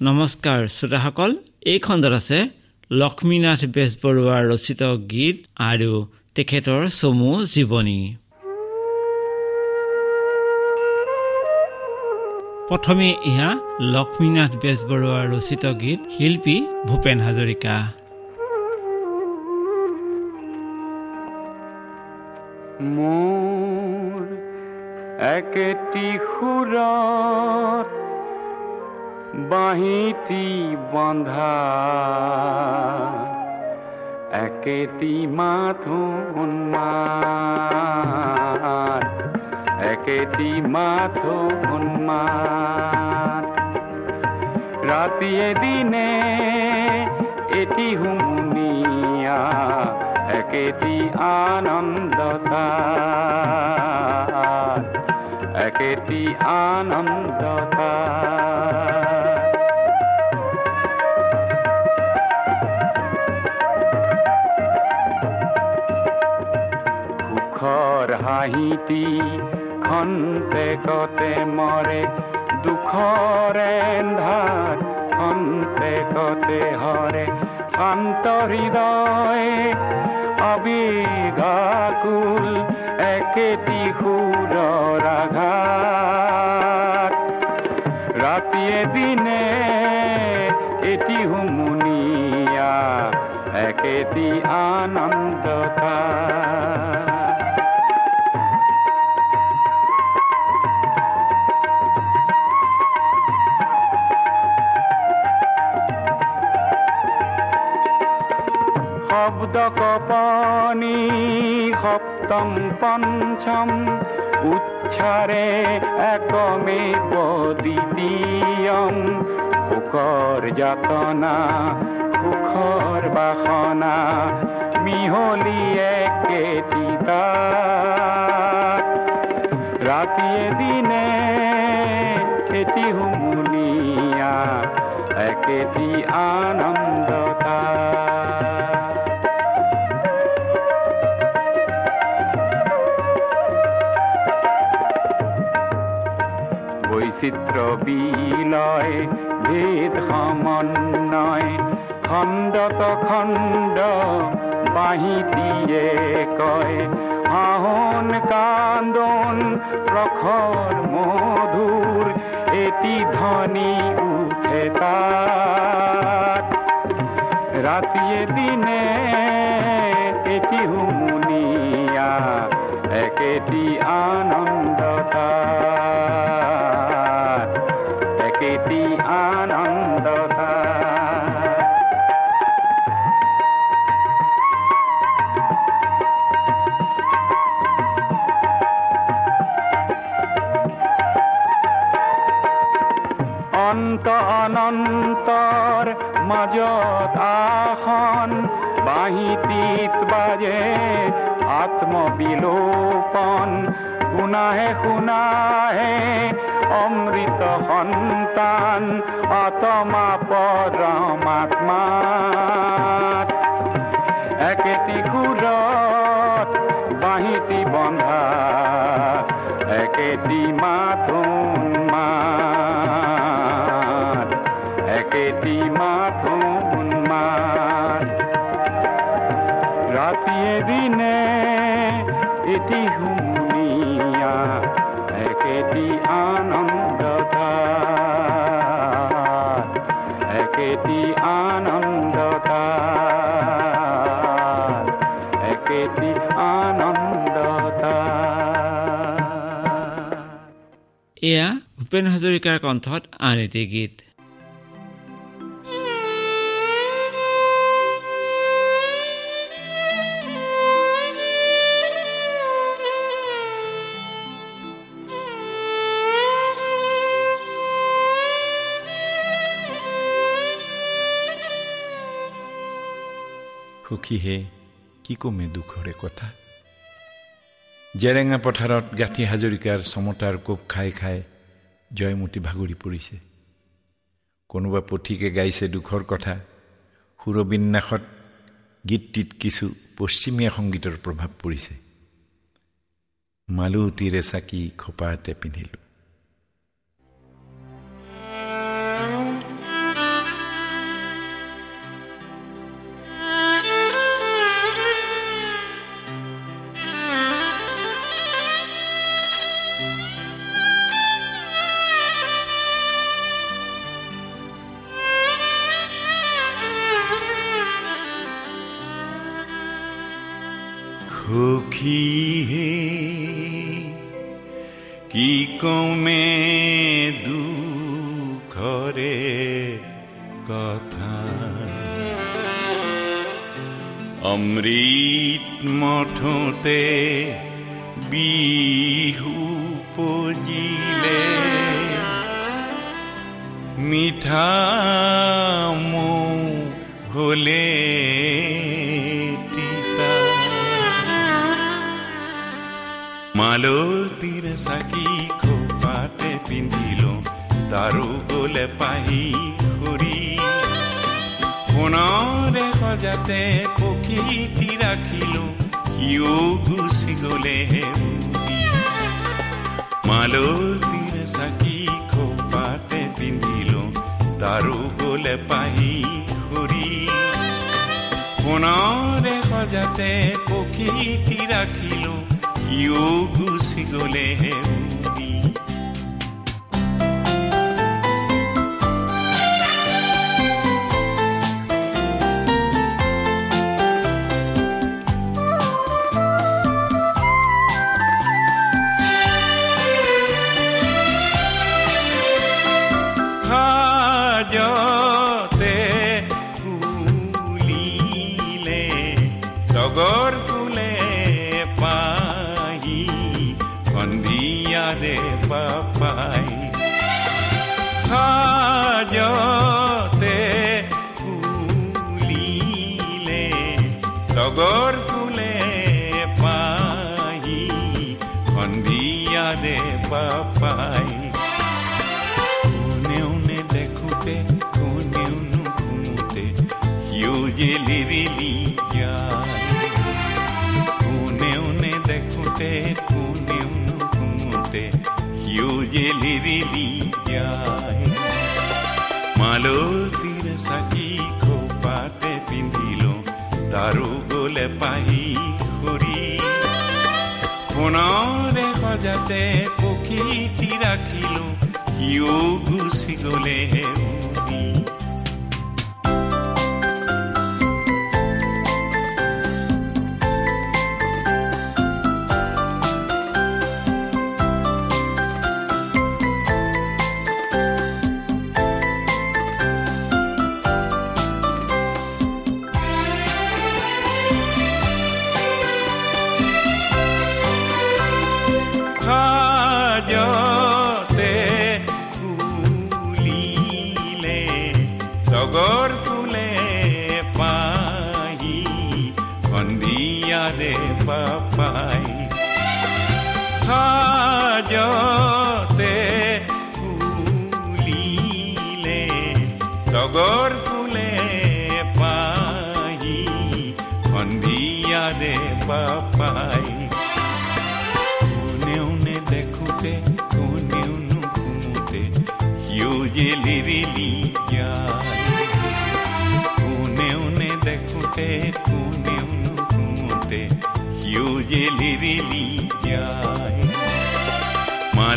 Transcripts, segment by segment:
নমস্কাৰ শ্ৰোতাসকল এই খণ্ডত আছে লক্ষ্মীনাথ বেজবৰুৱাৰ ৰচিত গীত আৰু তেখেতৰ চমু জীৱনী। প্ৰথমে এয়া লক্ষ্মীনাথ বেজবৰুৱাৰ ৰচিত গীত শিল্পী ভূপেন হাজৰিকা। মোৰ একেটি সুৰত বাহিতি বাঁধা। একেটি মাথন মার। একেটি মাথন মার। রাতিয়ে দিনে এটি হুমুনিয়া। একেটি আনন্দতা একেটি আনন্দ হাঁহিটি খন্তেকতে মৰে দুখৰ এন্ধাৰ খন্তেকতে হৰে শান্ত হৃদয় অবিঘাকুল একেটি সুৰৰ আঘাত ৰাতিয়ে দিনে এটি হুমুনিয়া একেটি আনন্দতা উদকপানি সপ্তম পঞ্চম উচ্ছারে একমে দ্বিতীয়ম সুখর যাতনা সুখর বাসনা, মিহলি কেতিতা ৰাতিয়ে দিনে এটি হুমুনিয়া, একেটি আনন্দ বৈচিত্ৰ্য বিলয় ভেদ সমন্বয় খণ্ডত খণ্ড বাঁহীটিয়ে কয় হাহন কান্দন প্ৰখৰ মধুৰ এটি ধ্বনি উঠে তাত ৰাতিয়ে দিনে এটি হুমুনিয়া, একেটি আনন্দতা মাজত আসন বাজে আত্মবিলোপন। শুনাহে শুনাহে অমৃত সন্তান আত্মা পৰমাত্মা একেটি সুৰত বাঁহীটি বন্ধা, একেটি মাথোন ভূপেন হাজৰিকাৰ কণ্ঠত আন এটি গীত সুখীহে কি কমে দুখৰে কথা জেৰেঙা পথাৰত গাঁঠি হাজৰিকাৰ চমতাৰ কোপ খাই খাই জয়মতী ভাগৰি পৰিছে। কোনোবা পথিকে গাইছে দুখৰ কথা সুৰবিন্যাসত গীতটিত কিছু পশ্চিমীয়া সংগীতৰ প্ৰভাৱ পৰিছে। মালুতীৰে চাকি খোপাতে পিন্ধিলোঁ। മാലോ തീര സഖി খোপাতে തിന്തിലോ তারু বলে পাহি ঘুরি সোণৰে সজাতে পক্ষী ৰাখিলো ইও গুচি গ'লে নুশুনোতে সিও যে লিৰিলি যায় মালতীৰ চাকি খোপাতে পিন্ধিলো তাৰো গলে পাহি সৰি সোণৰে সজাতে পক্ষীটি ৰাখিলো সিও গুচি গলে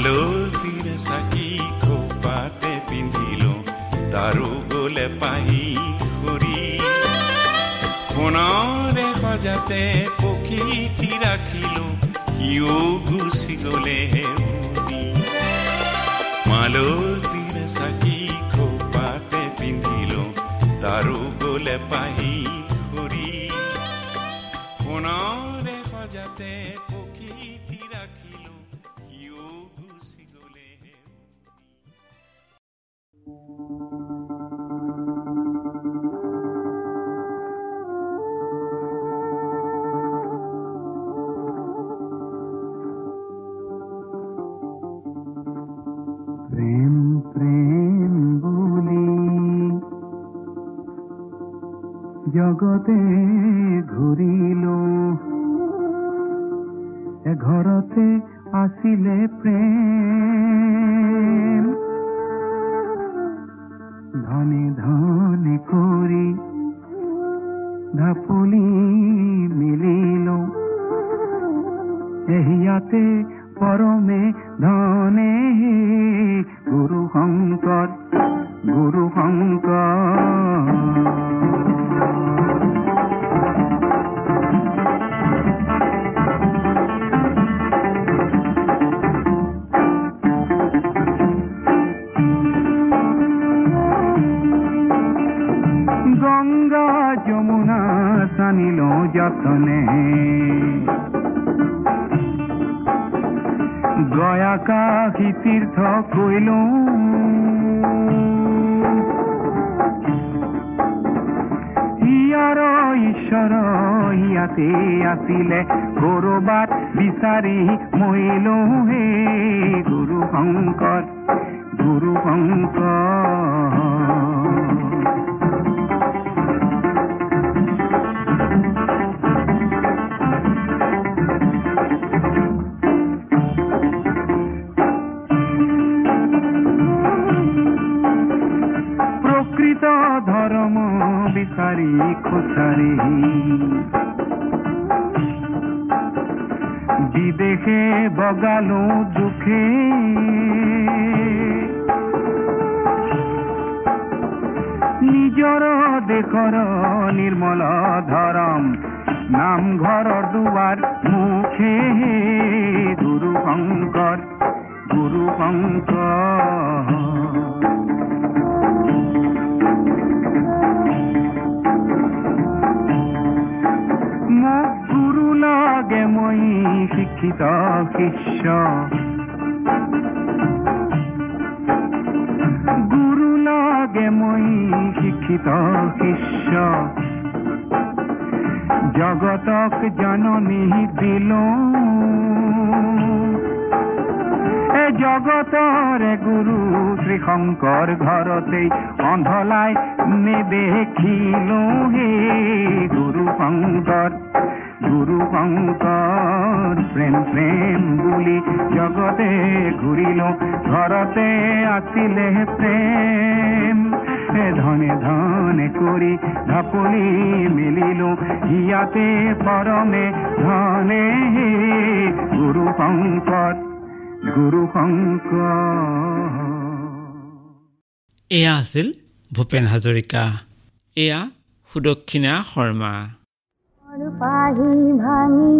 মালতীৰ চাকি খোপাতে পিন্ধিলো তাৰো গলে পাহি সৰি সোণৰে সজাতে পক্ষীটি ৰাখিলো সিও গুচি গলে উৰি মালতীৰ চাকি খোপাতে পিন্ধিলো তাৰো গলে পাহি সৰি সোণৰে সজাতে ঘরতে ঘূৰিল ঘৰতে আছিলে প্ৰেম ধনে ধনে কৰি ঢাপলি মিলিল। এহিয়াতে পরমে ধনে গুরু শঙ্কর গুরু শঙ্কর যতনে। গয়া কাশী তীৰ্থ কৰিলো ইয়াৰ ঈশ্বৰ ইয়াতে আছিলে কৰবাত বিচাৰি মৰিলো হে গুৰু শংকৰ গুৰু শংকৰ বিচারি খোঁচারি বিদেশে বগালো দুখে। নিজৰ দেশৰ নিৰ্মল ধৰম নামঘৰৰ দুৱাৰ মুখে। গুৰু শংকৰ গুৰু শংকৰ লাগে মই শিক্ষিত শিষ্য। গুৰু লাগে মই শিক্ষিত শিষ্য। জগতক জননী দিলো। জগতৰে গুৰু শ্ৰীশংকৰ ঘৰতেই অন্ধলাই নেদেখিলো হে গুৰু শংকৰ গুৰু শংকৰ প্ৰেম প্ৰেম বুলি জগতে ঘূৰিলো ঘৰতে আছিলে প্ৰেম ধনে ধনে কৰি ঢাপলি মেলিলো ইয়াতে পৰমে ধনে গুৰু শংকৰ গুৰু শংকৰ এয়া আছিল ভূপেন হাজৰিকা, এয়া সুদক্ষিণা শৰ্মা। পাহি ভাঙি,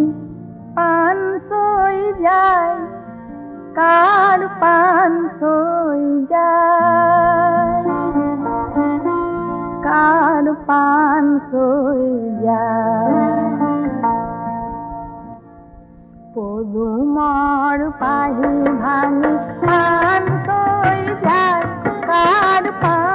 পান সই যায়, কার পান সই যায়? কার পান সই যায়? পদুমর পাহি ভাঙি, পান সই যায়, কার পান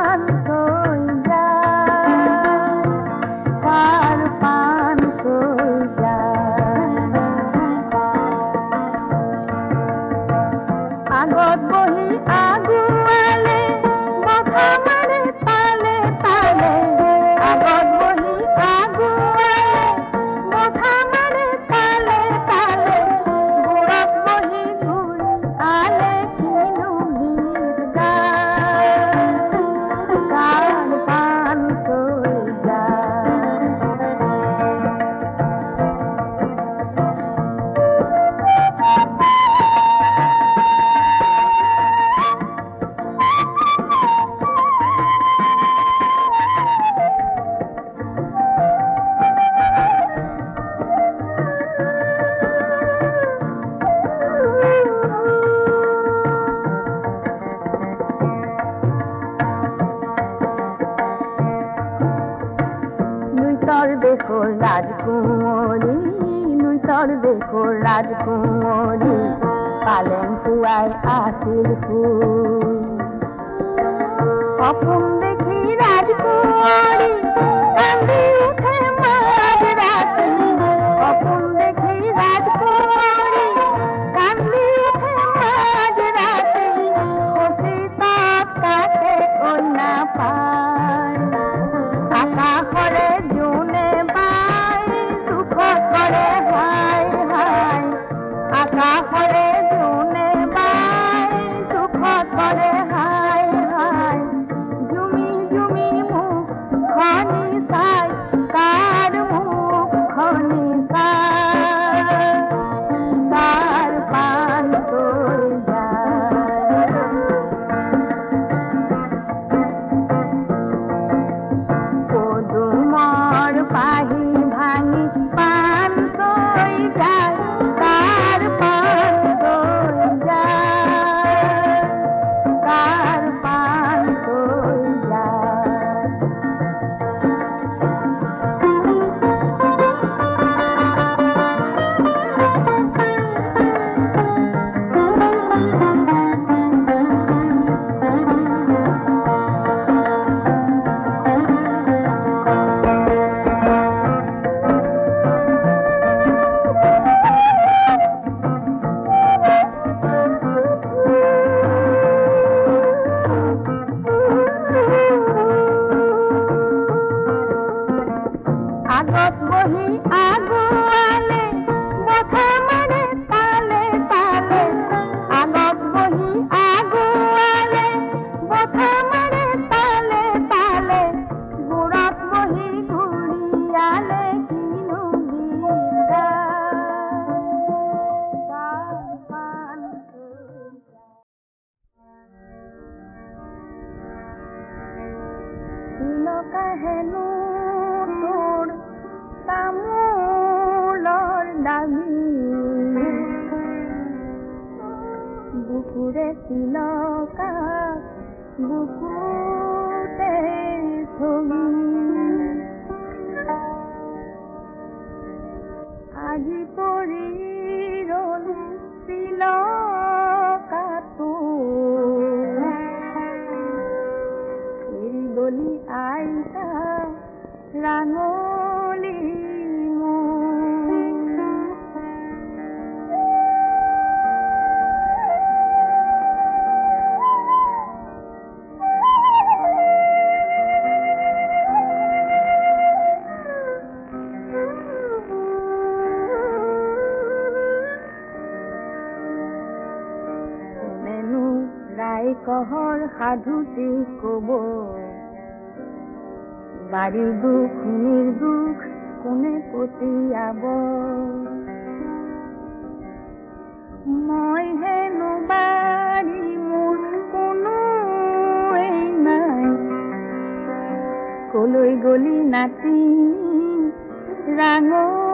ৰাই কহৰ সাধুটি কব বাৰীৰ দুখ শুনিৰ দুখ, কোনে পতিয়াব মই হেনো বাৰী মোৰ কোনো নাই। কলৈ গলি নাতি ৰাঙলীয়া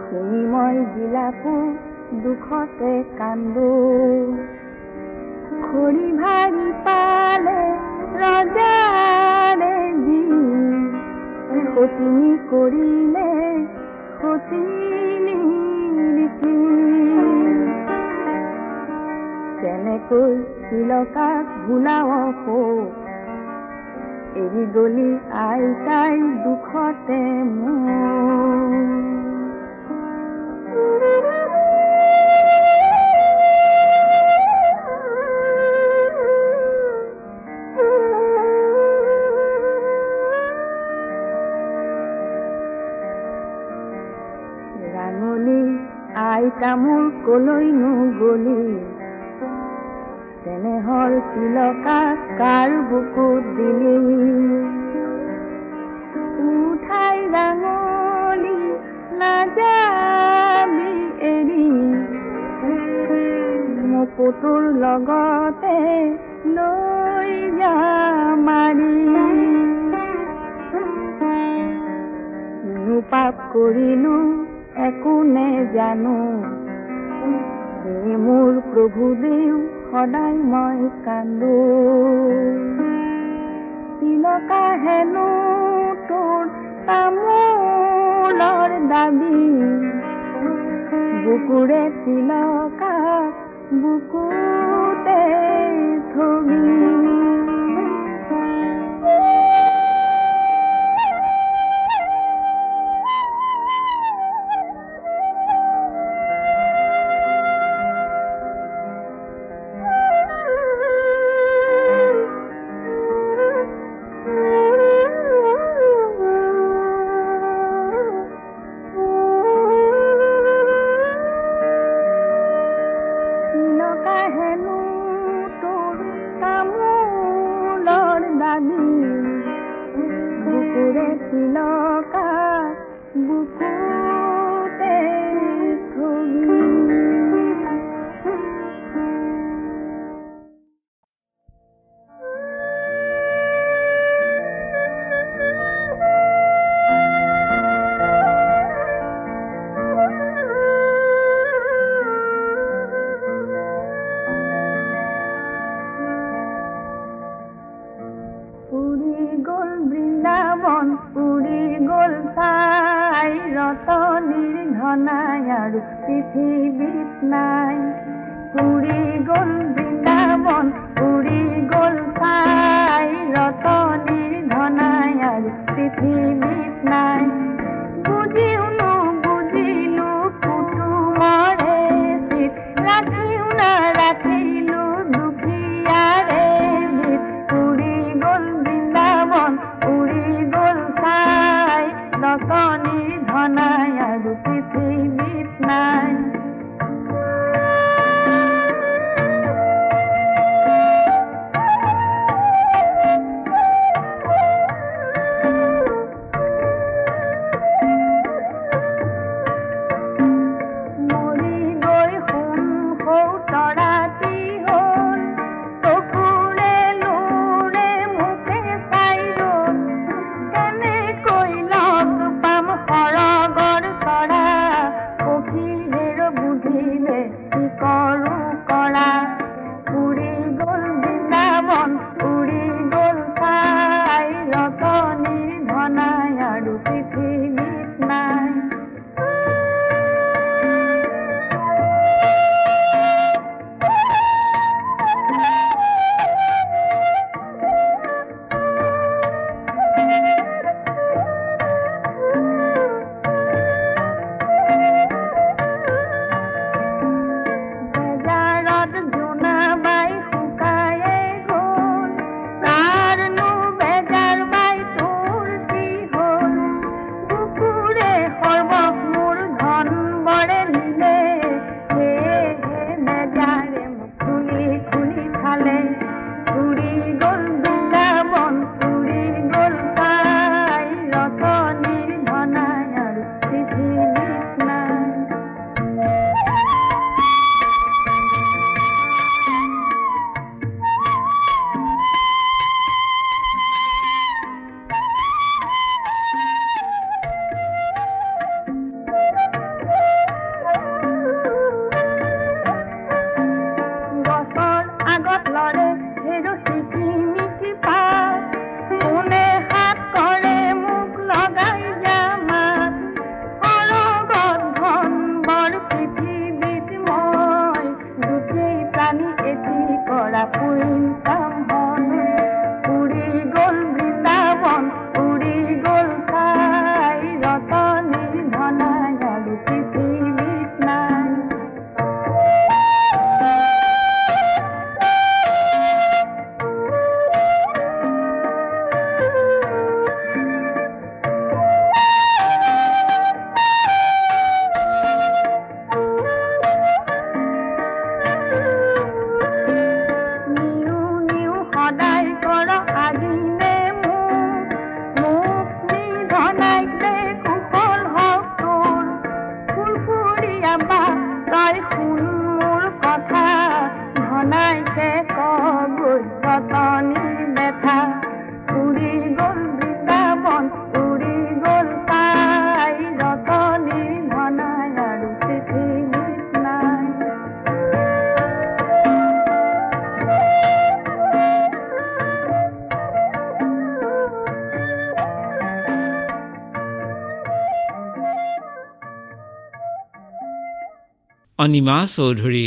শুনি মই বিলাপো দুখতে কান্দো। খৰি ভাৰি পালে ৰজাৰে দি সতিনী কৰিলে সতিনী কেনেকৈ চিলকাক ভোলাও শোক এৰি গলি আইতাই দুখতে ৰাঙলী আইতা মোৰ কলৈনো গলি চেনেহৰ চিলকা কাৰ বুকুত দিলি। উঠাই ৰাঙলী নাযাবি এৰি মপুটোৰ লগতে লৈ যা মাৰি পাপ কৰিলো একো নেজানো মোৰ প্ৰভু দেউ সদায় মই কান্দো। তিলকা হেনো তোৰ তামোলৰ দাবি। বুকুৰে তিলকা বুকুতে থবি। গ'ল বৃন্দাবন উৰি গ'ল ঠাই ৰতনীৰ নিমা চৌধুৰী।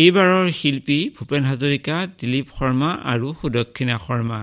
এইবাৰৰ শিল্পী ভূপেন হাজৰিকা দিলীপ শৰ্মা আৰু সুদক্ষিণা শৰ্মা।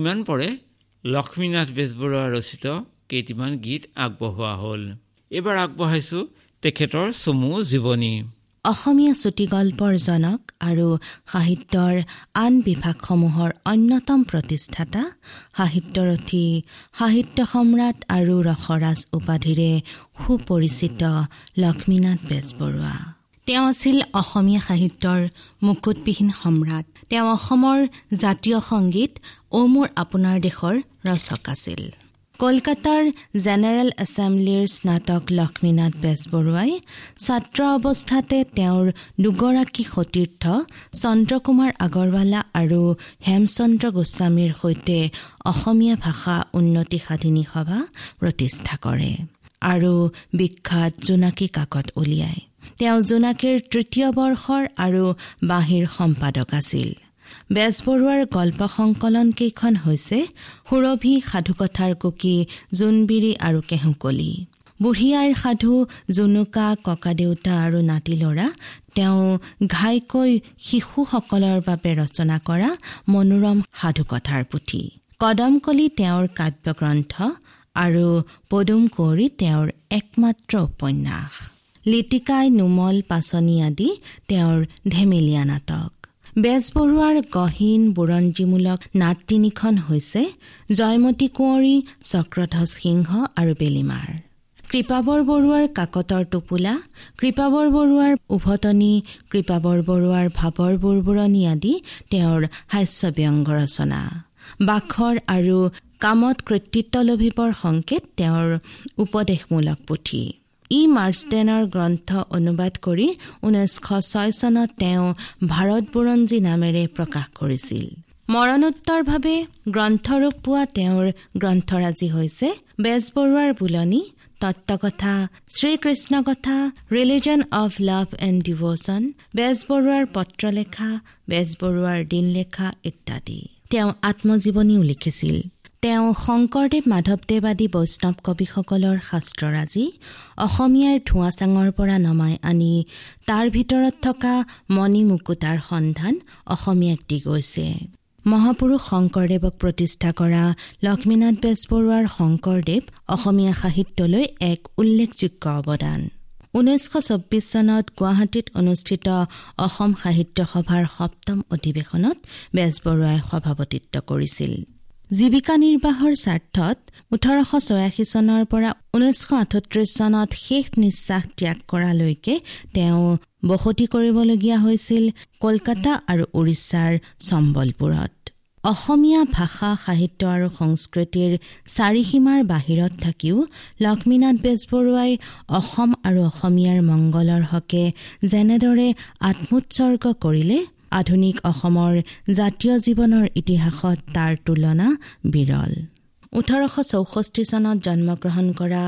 ইমান পৰে লক্ষ্মীনাথ বেজবৰুৱা ৰচিত কেইটিমান গীত আগবঢ়োৱা হ'ল। এইবাৰ আগবঢ়াইছোঁ তেখেতৰ চমু জীৱনী। অসমীয়া চুটিগল্পৰ জনক আৰু সাহিত্যৰ আন বিভাগসমূহৰ অন্যতম প্ৰতিষ্ঠাতা সাহিত্যৰথী সাহিত্য সম্ৰাট আৰু ৰসৰাজ উপাধিৰে সুপৰিচিত লক্ষ্মীনাথ বেজবৰুৱা। তেওঁ আছিল অসমীয়া সাহিত্যৰ মুকুটবিহীন সম্ৰাট। তেওঁ অসমৰ জাতীয় সংগীত অ মোৰ আপোনাৰ দেশৰ ৰচক আছিল। কলকাতাৰ জেনেৰেল এছেম্বলিৰ স্নাতক লক্ষ্মীনাথ বেজবৰুৱাই ছাত্ৰ অৱস্থাতে তেওঁৰ দুগৰাকী সতীৰ্থ চন্দ্ৰকুমাৰ আগৰৱালা আৰু হেমচন্দ্ৰ গোস্বামীৰ সৈতে অসমীয়া ভাষা উন্নতি সাধিনী সভা প্ৰতিষ্ঠা কৰে আৰু বিখ্যাত জোনাকী কাকত উলিয়ায়। তেওঁ জোনাকীৰ তৃতীয় বৰ্ষৰ আৰু বাঁহীৰ সম্পাদক আছিল। বেজবৰুৱাৰ গল্প সংকলন কেইখন হৈছে সুৰভি সাধুকথাৰ কুকি জোনবিৰি আৰু কেহুকলি। বুঢ়ী আইৰ সাধু জুনুকা ককাদেউতা আৰু নাতি ল'ৰা তেওঁ ঘাইকৈ শিশুসকলৰ বাবে ৰচনা কৰা মনোৰম সাধুকথাৰ পুথি। কদমকলি তেওঁৰ কাব্যগ্ৰন্থ আৰু পদুম কুঁৱৰী তেওঁৰ একমাত্ৰ উপন্যাস। লিটিকাই নুমল পাচনি আদি তেওঁৰ ধেমেলীয়া নাটক। বেজবৰুৱাৰ গহীন বুৰঞ্জীমূলক নাট তিনিখন হৈছে জয়মতী কোঁৱৰী চক্ৰধ্বজ সিংহ আৰু বেলিমাৰ। কৃপাবৰ বৰুৱাৰ কাকতৰ টোপোলা কৃপাবৰ বৰুৱাৰ উভতনি কৃপাবৰ বৰুৱাৰ ভাৱৰ বুৰবুৰণি আদি তেওঁৰ হাস্যব্যংগ ৰচনা। বাখৰ আৰু কামত কৃতিত্ব লভিবৰ সংকেত তেওঁৰ উপদেশমূলক পুথি। ই মাৰ্চডেনৰ গ্ৰন্থ অনুবাদ কৰি ঊনৈছশ ছয় চনত তেওঁ ভাৰত বুৰঞ্জী নামেৰে প্ৰকাশ কৰিছিল। মৰণোত্তৰভাৱে গ্ৰন্থৰূপ পোৱা তেওঁৰ গ্ৰন্থৰাজি হৈছে বেজবৰুৱাৰ বোলনি তত্বকথা শ্ৰীকৃষ্ণ কথা religion of love and devotion বেজবৰুৱাৰ পত্ৰলেখা বেজবৰুৱাৰ দিনলেখা ইত্যাদি। তেওঁ আত্মজীৱনীও লিখিছিল। তেওঁ শংকৰদেৱ মাধৱদেৱ আদি বৈষ্ণৱ কবিসকলৰ শাস্ত্ৰৰাজি অসমীয়াৰ ধোঁৱাচাঙৰ পৰা নমাই আনি তাৰ ভিতৰত থকা মণি মুকুতাৰ সন্ধান অসমীয়াক দি গৈছে। মহাপুৰুষ শংকৰদেৱক প্ৰতিষ্ঠা কৰা লক্ষ্মীনাথ বেজবৰুৱাৰ শংকৰদেৱ অসমীয়া সাহিত্যলৈ এক উল্লেখযোগ্য অৱদান। ঊনৈছশ চৌব্বিছ চনত গুৱাহাটীত অনুষ্ঠিত অসম সাহিত্য সভাৰ সপ্তম অধিৱেশনত বেজবৰুৱাই সভাপতিত্ব কৰিছিল। জীৱিকা নিৰ্বাহৰ স্বাৰ্থত ওঠৰশ ছয়াশী চনৰ পৰা ঊনৈছশ আঠত্ৰিশ চনত শেষ নিশ্বাস ত্যাগ কৰালৈকে তেওঁ বসতি কৰিবলগীয়া হৈছিল কলকাতা আৰু উৰিষ্যাৰ চম্বলপুৰত অসমীয়া ভাষা সাহিত্য আৰু সংস্কৃতিৰ চাৰিসীমাৰ বাহিৰত থাকিও লক্ষ্মীনাথ বেজবৰুৱাই অসম আৰু অসমীয়াৰ মংগলৰ হকে যেনেদৰে আত্মোৎসৰ্গ কৰিলে আধুনিক অসমৰ জাতীয় জীৱনৰ ইতিহাসত তাৰ তুলনা বিৰল। ওঠৰশ চৌষষ্ঠি চনত জন্মগ্ৰহণ কৰা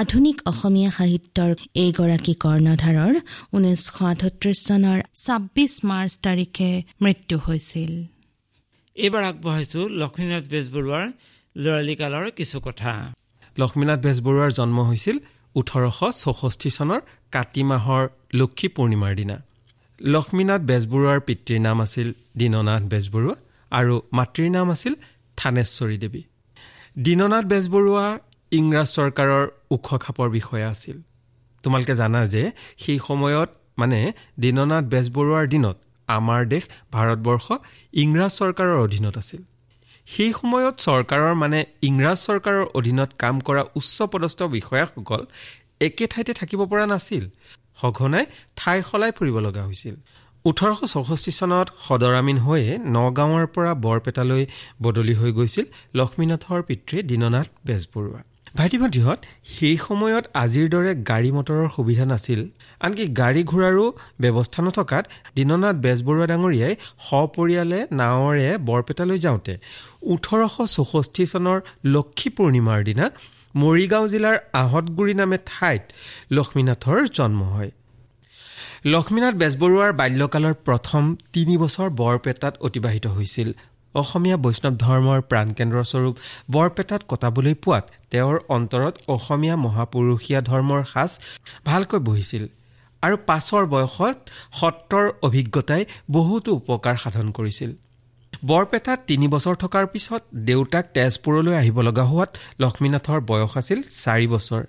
আধুনিক অসমীয়া সাহিত্যৰ এইগৰাকী কৰ্ণধাৰৰ ঊনৈছশ আঠত্ৰিশ চনৰ ছাব্বিছ মাৰ্চ তাৰিখে মৃত্যু হৈছিল। এইবাৰ আগবঢ়াইছোঁ লক্ষ্মীনাথ বেজবৰুৱাৰ ল'ৰালিকালৰ কিছু কথা। লক্ষ্মীনাথ বেজবৰুৱাৰ জন্ম হৈছিল ওঠৰশ চৌষষ্ঠি চনৰ কাতি মাহৰ লক্ষী পূৰ্ণিমাৰ দিনা। লক্ষ্মীনাথ বেজবৰুৱাৰ পিতৃৰ নাম আছিল দীননাথ বেজবৰুৱা আৰু মাতৃৰ নাম আছিল থানেশ্বৰী দেৱী। দীননাথ বেজবৰুৱা ইংৰাজ চৰকাৰৰ ওখ খাপৰ বিষয়া আছিল। তোমালোকে জানা যে সেই সময়ত মানে দীননাথ বেজবৰুৱাৰ দিনত আমাৰ দেশ ভাৰতবৰ্ষ ইংৰাজ চৰকাৰৰ অধীনত আছিল। সেই সময়ত চৰকাৰৰ মানে ইংৰাজ চৰকাৰৰ অধীনত কাম কৰা উচ্চ পদস্থ বিষয়াসকল একে ঠাইতে থাকিব পৰা নাছিল। সঘনাই ঠাই সলাই ফুৰিব লগা হৈছিল। ওঠৰশ চৌষষ্ঠি চনত সদৰামীন হৈয়ে নগাঁৱৰ পৰা বৰপেটালৈ বদলি হৈ গৈছিল লক্ষ্মীনাথৰ পিতৃ দীননাথ বেজবৰুৱা। ভাইটি ভণ্টিহঁত সেই সময়ত আজিৰ দৰে গাড়ী মটৰৰ সুবিধা নাছিল। আনকি গাড়ী ঘোঁৰাৰো ব্যৱস্থা নথকাত দীননাথ বেজবৰুৱা ডাঙৰীয়াই সপৰিয়ালে নাৱেৰে বৰপেটালৈ যাওঁতে ওঠৰশ চৌষষ্ঠি চনৰ লক্ষী পূৰ্ণিমাৰ দিনা মৰিগাঁও জিলাৰ আহঁতগুৰি নামে ঠাইত লক্ষ্মীনাথৰ জন্ম হয়। লক্ষ্মীনাথ বেজবৰুৱাৰ বাল্যকালৰ প্ৰথম তিনি বছৰ বৰপেটাত অতিবাহিত হৈছিল। অসমীয়া বৈষ্ণৱ ধৰ্মৰ প্ৰাণকেন্দ্ৰস্বৰূপ বৰপেটাত কটাবলৈ পোৱাত তেওঁৰ অন্তৰত অসমীয়া মহাপুৰুষীয়া ধৰ্মৰ সাজ ভালকৈ বহিছিল আৰু পাছৰ বয়সত সত্ৰৰ অভিজ্ঞতাই বহুতো উপকাৰ সাধন কৰিছিল। বৰপেটাত তিনি বছৰ থকাৰ পিছত দেউতাক তেজপুৰলৈ আহিব লগা হোৱাত লক্ষ্মীনাথৰ বয়স আছিল চাৰি বছৰ।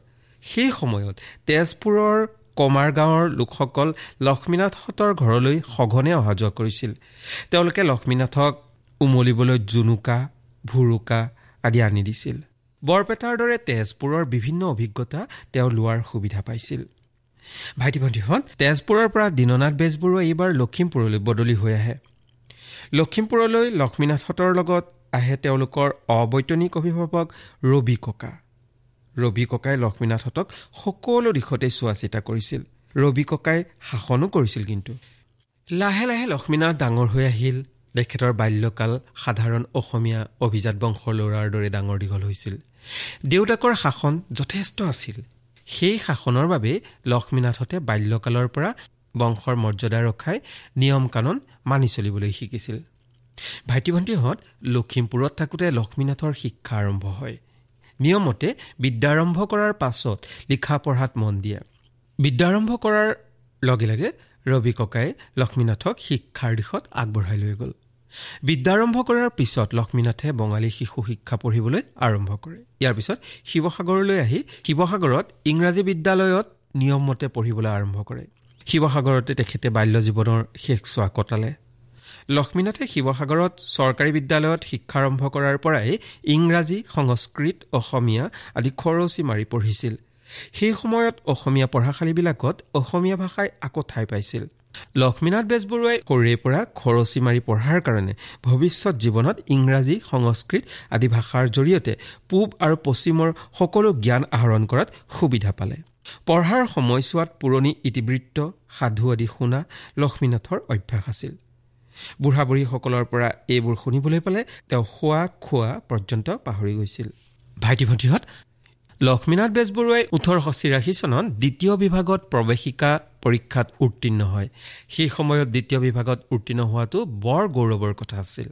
সেই সময়ত তেজপুৰৰ কমাৰ গাঁৱৰ লোকসকল লক্ষ্মীনাথহঁতৰ ঘৰলৈ সঘনে অহা যোৱা কৰিছিল। তেওঁলোকে লক্ষ্মীনাথক উমলিবলৈ জুনুকা ভুৰুকা আদি আনি দিছিল। বৰপেটাৰ দৰে তেজপুৰৰ বিভিন্ন অভিজ্ঞতা তেওঁ লোৱাৰ সুবিধা পাইছিল। ভাইটি ভণ্টিহঁত তেজপুৰৰ পৰা দীননাথ বেজবৰুৱা এইবাৰ লখিমপুৰলৈ বদলি হৈ আহে। লখিমপুৰলৈ লক্ষ্মীনাথহঁতৰ লগত আহে তেওঁলোকৰ অবৈতনিক অভিভাৱক ৰবি ককা। ৰবি ককাই লক্ষ্মীনাথহঁতক সকলো দিশতে চোৱা চিতা কৰিছিল। ৰবি ককাই শাসনো কৰিছিল কিন্তু। লাহে লাহে লক্ষ্মীনাথ ডাঙৰ হৈ আহিল। তেখেতৰ বাল্যকাল সাধাৰণ অসমীয়া অভিজাত বংশৰ ল'ৰাৰ দৰে ডাঙৰ দীঘল হৈছিল। দেউতাকৰ শাসন যথেষ্ট আছিল। সেই শাসনৰ বাবে লক্ষ্মীনাথতে বাল্যকালৰ পৰা বংশৰ মৰ্যাদা ৰখাই নিয়ম কানুন মানি চলিবলৈ শিকিছিল। ভাইটি ভণ্টিহঁত লখিমপুৰত থাকোঁতে লক্ষ্মীনাথৰ শিক্ষা আৰম্ভ হয়। নিয়মতে বিদ্যাৰম্ভ কৰাৰ পাছত লিখা পঢ়াত মন দিয়ে। বিদ্যাৰম্ভ কৰাৰ লগে লগে ৰবি ককাই লক্ষ্মীনাথক শিক্ষাৰ দিশত আগবঢ়াই লৈ গ'ল। বিদ্যাৰম্ভ কৰাৰ পিছত লক্ষ্মীনাথে বঙালী শিশু শিক্ষা পঢ়িবলৈ আৰম্ভ কৰে। ইয়াৰ পিছত শিৱসাগৰলৈ আহি শিৱসাগৰত ইংৰাজী বিদ্যালয়ত নিয়মমতে পঢ়িবলৈ আৰম্ভ কৰে। শিৱসাগৰতে তেখেতে বাল্য জীৱনৰ শেষ চোৱা কটালে। লক্ষ্মীনাথে শিৱসাগৰত চৰকাৰী বিদ্যালয়ত শিক্ষাৰম্ভ কৰাৰ পৰাই ইংৰাজী সংস্কৃত অসমীয়া আদি খৰচি মাৰি পঢ়িছিল। সেই সময়ত অসমীয়া পঢ়াশালীবিলাকত অসমীয়া ভাষাই আকৌ ঠাই পাইছিল। লক্ষ্মীনাথ বেজবৰুৱাই সৰুৰে পৰা খৰচি মাৰি পঢ়াৰ কাৰণে ভৱিষ্যত জীৱনত ইংৰাজী সংস্কৃত আদি ভাষাৰ জৰিয়তে পূব আৰু পশ্চিমৰ সকলো জ্ঞান আহৰণ কৰাত সুবিধা পালে। পঢ়াৰ সময়ছোৱাত পুৰণি ইতিবৃত্ত সাধু আদি শুনা লক্ষ্মীনাথৰ অভ্যাস আছিল। বুঢ়া বুঢ়ীসকলৰ পৰা এইবোৰ শুনিবলৈ পালে তেওঁ খোৱা খোৱা পৰ্যন্ত পাহৰি গৈছিল। ভাইটি ভণ্টিহঁত লক্ষ্মীনাথ বেজবৰুৱাই ওঠৰশ চিৰাশী চনত দ্বিতীয় বিভাগত প্ৰৱেশিকা পৰীক্ষাত উত্তীৰ্ণ হয়। সেই সময়ত দ্বিতীয় বিভাগত উত্তীৰ্ণ হোৱাটো বৰ গৌৰৱৰ কথা আছিল।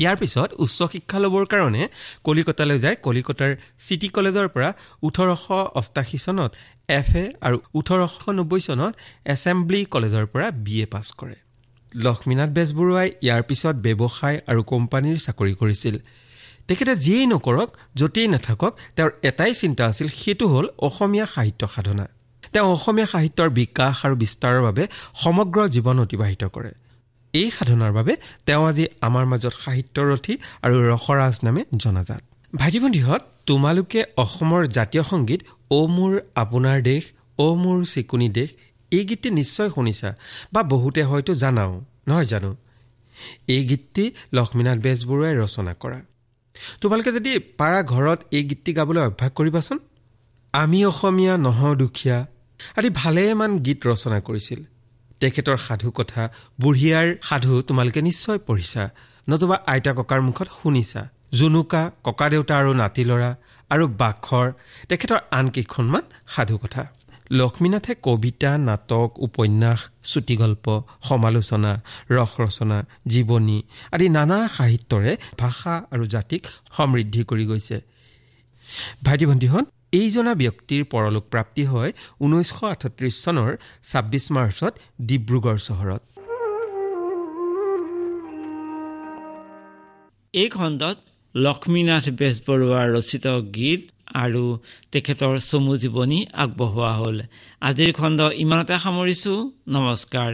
ইয়াৰ পিছত উচ্চ শিক্ষা ল'বৰ কাৰণে কলিকতালৈ যায়। কলিকতাৰ চিটি কলেজৰ পৰা ওঠৰশ অষ্টাশী চনত এফ এ আৰু ওঠৰশ নব্বৈ চনত এছেম্বলি কলেজৰ পৰা বি এ পাছ কৰে। লক্ষ্মীনাথ বেজবৰুৱাই ইয়াৰ পিছত ব্যৱসায় আৰু কোম্পানীৰ চাকৰি কৰিছিল। তেখেতে যিয়েই নকৰক য'তেই নাথাকক তেওঁৰ এটাই চিন্তা আছিল সেইটো হ'ল অসমীয়া সাহিত্য সাধনা। তেওঁ অসমীয়া সাহিত্যৰ বিকাশ আৰু বিস্তাৰৰ বাবে সমগ্ৰ জীৱন অতিবাহিত কৰে। এই সাধনাৰ বাবে তেওঁ আজি আমাৰ মাজত সাহিত্যৰথী আৰু ৰসৰাজ নামে জনাজাত। ভাইটি ভণ্টিহঁত তোমালোকে অসমৰ জাতীয় সংগীত অ' মোৰ আপোনাৰ দেশ অ' মোৰ চিকুনি দেশ এই গীতটি নিশ্চয় শুনিছা বা বহুতে হয়তো জানাও নহয় জানো? এই গীতটি লক্ষ্মীনাথ বেজবৰুৱাই ৰচনা কৰা। তোমালোকে যদি পাৰা ঘৰত এই গীতটি গাবলৈ অভ্যাস কৰিবাচোন। আমি অসমীয়া নহওঁ দুখীয়া আদি ভালেমান গীত ৰচনা কৰিছিল। তেখেতৰ সাধু কথা বুঢ়িয়াৰ সাধু তোমালোকে নিশ্চয় পঢ়িছা নতুবা আইতা ককাৰ মুখত শুনিছা। জুনুকা ককাদেউতা আৰু নাতি ল'ৰা আৰু বাখৰ তেখেতৰ আন কেইখনমান সাধু কথা। লক্ষ্মীনাথে কবিতা নাটক উপন্যাস চুটিগল্প সমালোচনা ৰস ৰচনা জীৱনী আদি নানা সাহিত্যৰে ভাষা আৰু জাতিক সমৃদ্ধি কৰি গৈছে। ভাইটি ভণ্টিহঁত এইজনা ব্যক্তিৰ পৰলোক প্ৰাপ্তি হয় ঊনৈছশ আঠত্ৰিছ চনৰ ছাব্বিছ মাৰ্চত ডিব্ৰুগড় চহৰত। এই খণ্ডত লক্ষ্মীনাথ বেজবৰুৱাৰ ৰচিত গীত আৰু তেখেতৰ চমু জীৱনী আগবঢ়োৱা হ'ল। আজিৰ খণ্ড ইমানতে সামৰিছোঁ। নমস্কাৰ।